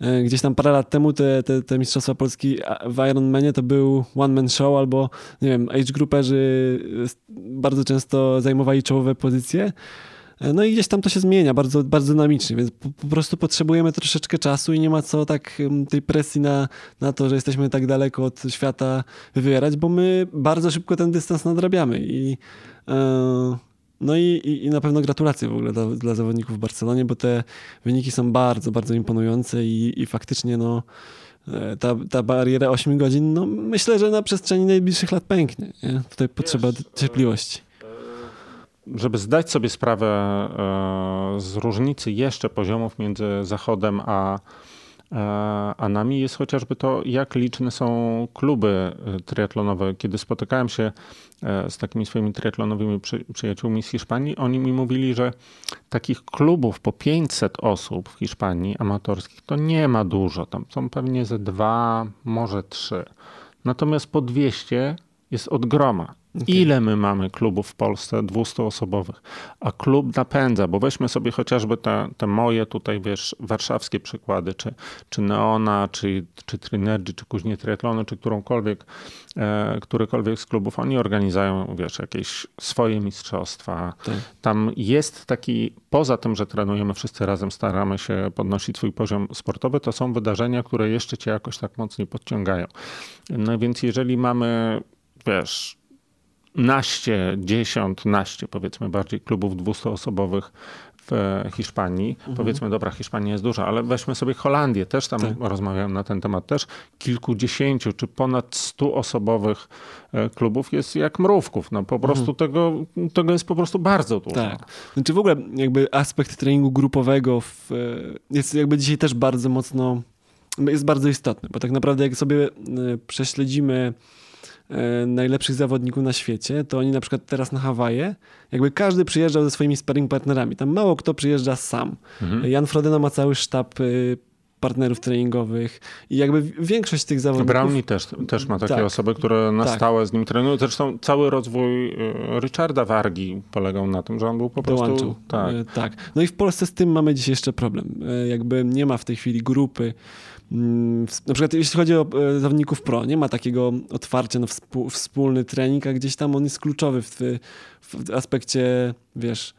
E, gdzieś tam parę lat temu te, te, te Mistrzostwa Polski w Ironmanie to był one-man show albo, nie wiem, age grouperzy bardzo często zajmowali czołowe pozycje. E, no i gdzieś tam to się zmienia bardzo, bardzo dynamicznie, więc po, po, prostu potrzebujemy troszeczkę czasu i nie ma co tak tej presji na, na to, że jesteśmy tak daleko od świata wywierać, bo my bardzo szybko ten dystans nadrabiamy i e, no i, i, i, na pewno gratulacje w ogóle dla, dla, zawodników w Barcelonie, bo te wyniki są bardzo, bardzo imponujące i, i faktycznie no e, ta, ta bariera 8 godzin, no myślę, że na przestrzeni najbliższych lat pęknie. Nie? Tutaj potrzeba Wiesz, cierpliwości żeby zdać sobie sprawę e, z różnicy jeszcze poziomów między Zachodem a, e, a nami, jest chociażby to, jak liczne są kluby e, triatlonowe. Kiedy spotykałem się z takimi swoimi triatlonowymi przyjaciółmi z Hiszpanii, oni mi mówili, że takich klubów po 500 osób w Hiszpanii amatorskich to nie ma dużo. Tam są pewnie ze dwa, może trzy. Natomiast po 200 jest od groma. Okay. Ile my mamy klubów w Polsce 200-osobowych? A klub napędza, bo weźmy sobie chociażby te, te moje tutaj, wiesz, warszawskie przykłady, czy, czy Neona, czy, czy Trinergy, czy Kuźnie Triatlony, czy którąkolwiek, e, którykolwiek z klubów. Oni organizują, wiesz, jakieś swoje mistrzostwa. Tak. Tam jest taki, poza tym, że trenujemy wszyscy razem, staramy się podnosić swój poziom sportowy, to są wydarzenia, które jeszcze cię jakoś tak mocniej podciągają. No więc jeżeli mamy, wiesz, naście, dziesiąt, naście powiedzmy bardziej klubów dwustuosobowych w Hiszpanii. Mhm. Powiedzmy, dobra, Hiszpania jest duża, ale weźmy sobie Holandię, też tam tak. rozmawiałem na ten temat, też kilkudziesięciu czy ponad stu osobowych e, klubów jest jak mrówków. No po prostu mhm. tego, tego jest po prostu bardzo dużo. Tak. Znaczy w ogóle jakby aspekt treningu grupowego w, e, jest jakby dzisiaj też bardzo mocno, jest bardzo istotny, bo tak naprawdę jak sobie e, prześledzimy najlepszych zawodników na świecie, to oni na przykład teraz na Hawaje, jakby każdy przyjeżdżał ze swoimi sparring partnerami. Tam mało kto przyjeżdża sam. Mhm. Jan Frodeno ma cały sztab y, partnerów treningowych i jakby większość tych zawodników... Brownie też, też ma takie tak, osoby, które na tak. stałe z nim trenują. Zresztą cały rozwój y, Richarda Wargi polegał na tym, że on był po prostu... Dołączył. Tak. Y, tak. No i w Polsce z tym mamy dziś jeszcze problem. Jakby nie ma w tej chwili grupy na przykład jeśli chodzi o e, zawodników pro, nie ma takiego otwarcia na wspólny trening, a gdzieś tam on jest kluczowy w, w aspekcie, wiesz,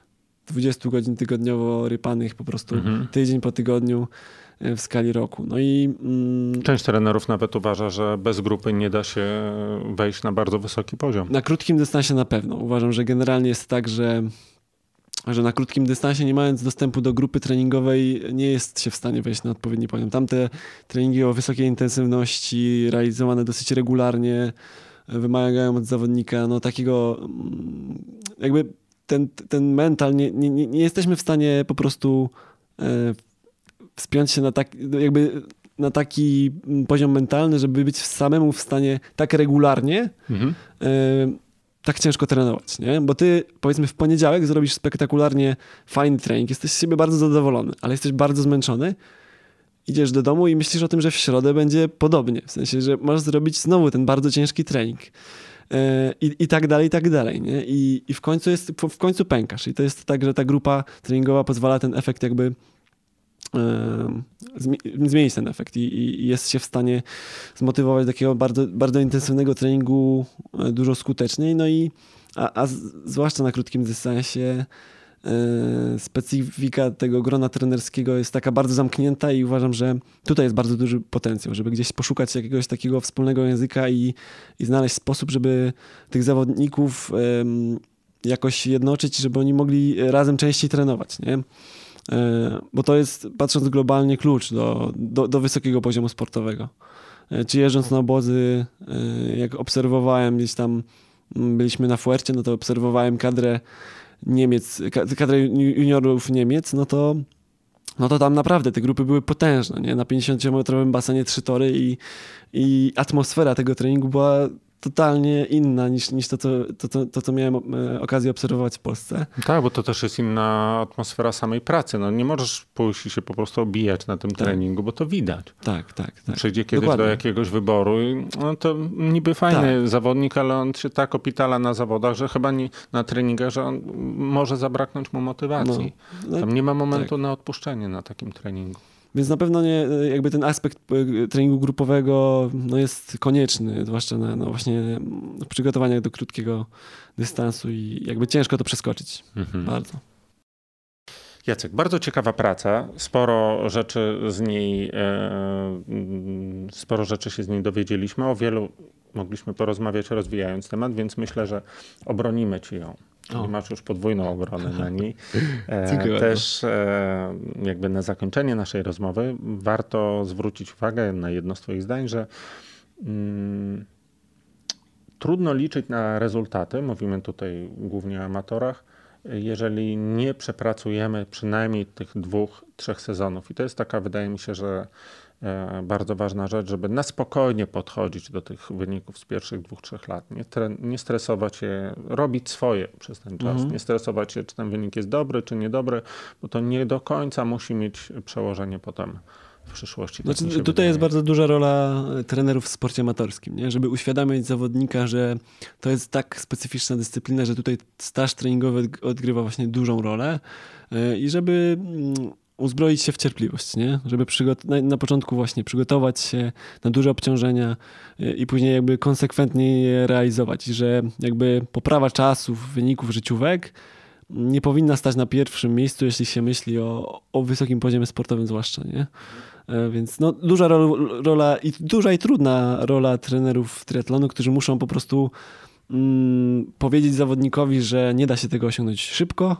20 godzin tygodniowo rypanych po prostu mhm. tydzień po tygodniu e, w skali roku. No i, mm, Część trenerów nawet uważa, że bez grupy nie da się wejść na bardzo wysoki poziom. Na krótkim dystansie na pewno. Uważam, że generalnie jest tak, że że na krótkim dystansie, nie mając dostępu do grupy treningowej, nie jest się w stanie wejść na odpowiedni poziom. Tamte treningi o wysokiej intensywności, realizowane dosyć regularnie, wymagają od zawodnika no, takiego mm, jakby ten, ten mental, nie, nie, nie jesteśmy w stanie po prostu e, wspiąć się na tak, jakby na taki poziom mentalny, żeby być samemu w stanie tak regularnie mhm. e, tak ciężko trenować, nie? Bo ty, powiedzmy, w poniedziałek zrobisz spektakularnie fajny trening, jesteś z siebie bardzo zadowolony, ale jesteś bardzo zmęczony, idziesz do domu i myślisz o tym, że w środę będzie podobnie, w sensie, że możesz zrobić znowu ten bardzo ciężki trening. E, I, I tak dalej, i tak dalej, nie? I, I w końcu jest, w końcu pękasz. I to jest tak, że ta grupa treningowa pozwala ten efekt jakby zmienić ten efekt i, i, jest się w stanie zmotywować do takiego bardzo, bardzo intensywnego treningu e, dużo skuteczniej. No i a, a zwłaszcza na krótkim dystansie e, specyfika tego grona trenerskiego jest taka bardzo zamknięta i uważam, że tutaj jest bardzo duży potencjał, żeby gdzieś poszukać jakiegoś takiego wspólnego języka i, i znaleźć sposób, żeby tych zawodników jakoś jednoczyć, żeby oni mogli razem częściej trenować, nie? E, bo to jest, patrząc globalnie, klucz do, do, do wysokiego poziomu sportowego. E, czy jeżdżąc na obozy, e, jak obserwowałem gdzieś tam, mm, byliśmy na Fuercie, no to obserwowałem kadrę Niemiec, kadrę juniorów Niemiec, no to no to tam naprawdę te grupy były potężne, nie? Na 50-metrowym basenie trzy tory i, i atmosfera tego treningu była totalnie inna niż, niż to, co, to, to, to, co miałem e, okazję obserwować w Polsce. Tak, bo to też jest inna atmosfera samej pracy. No, nie możesz pójść i się po prostu obijać na tym tak. treningu, bo to widać. Tak, tak. tak. Przyjdzie kiedyś Dokładnie. do jakiegoś wyboru no to niby fajny tak. zawodnik, ale on się tak opitala na zawodach, że chyba nie, na treningach, że on może zabraknąć mu motywacji. No, no, Tam nie ma momentu tak. na odpuszczenie na takim treningu. Więc na pewno nie, jakby ten aspekt e, treningu grupowego no jest konieczny, zwłaszcza na, no właśnie w przygotowaniach do krótkiego dystansu i jakby ciężko to przeskoczyć. Mhm. Bardzo. Jacek, bardzo ciekawa praca. Sporo rzeczy z niej, e, sporo rzeczy się z niej dowiedzieliśmy. O wielu mogliśmy porozmawiać rozwijając temat, więc myślę, że obronimy ci ją. Czyli masz już podwójną obronę na niej. E, też e, jakby na zakończenie naszej rozmowy warto zwrócić uwagę na jedno z twoich zdań, że mm, trudno liczyć na rezultaty, mówimy tutaj głównie o amatorach, jeżeli nie przepracujemy przynajmniej tych dwóch, trzech sezonów. I to jest taka, wydaje mi się, że bardzo ważna rzecz, żeby na spokojnie podchodzić do tych wyników z pierwszych dwóch, trzech lat. Nie, nie stresować się, robić swoje przez ten czas. Mhm. Nie stresować się, czy ten wynik jest dobry, czy niedobry, bo to nie do końca musi mieć przełożenie potem w przyszłości. Tak znaczy, tutaj wydaje. jest bardzo duża rola trenerów w sporcie amatorskim, nie? żeby uświadamiać zawodnika, że to jest tak specyficzna dyscyplina, że tutaj staż treningowy odgrywa właśnie dużą rolę e, i żeby mm, uzbroić się w cierpliwość, nie? żeby na, na, początku właśnie przygotować się na duże obciążenia y, i później jakby konsekwentnie je realizować, że jakby poprawa czasów, wyników życiówek nie powinna stać na pierwszym miejscu, jeśli się myśli o, o wysokim poziomie sportowym zwłaszcza, nie? E, więc no, duża rola i duża i trudna rola trenerów triatlonu, którzy muszą po prostu mm, powiedzieć zawodnikowi, że nie da się tego osiągnąć szybko,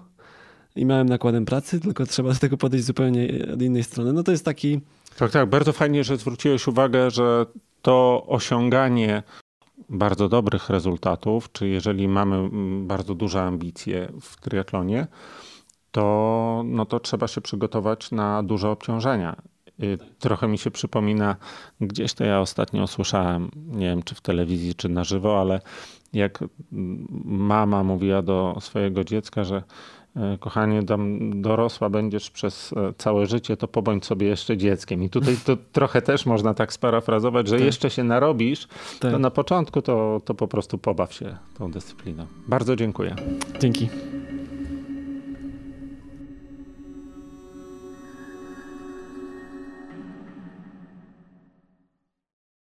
i małym nakładem pracy, tylko trzeba do tego podejść zupełnie od innej strony. No to jest taki... Tak, tak. Bardzo fajnie, że zwróciłeś uwagę, że to osiąganie bardzo dobrych rezultatów, czy jeżeli mamy mm, bardzo duże ambicje w triatlonie, to, no to trzeba się przygotować na duże obciążenia. Trochę mi się przypomina, gdzieś to ja ostatnio usłyszałem, nie wiem czy w telewizji, czy na żywo, ale jak mama mówiła do swojego dziecka, że kochanie, tam dorosła będziesz przez e, całe życie, to pobądź sobie jeszcze dzieckiem. I tutaj to trochę też można tak sparafrazować, że tak. jeszcze się narobisz, tak. to na początku to, to po prostu pobaw się tą dyscypliną. Bardzo dziękuję. Dzięki.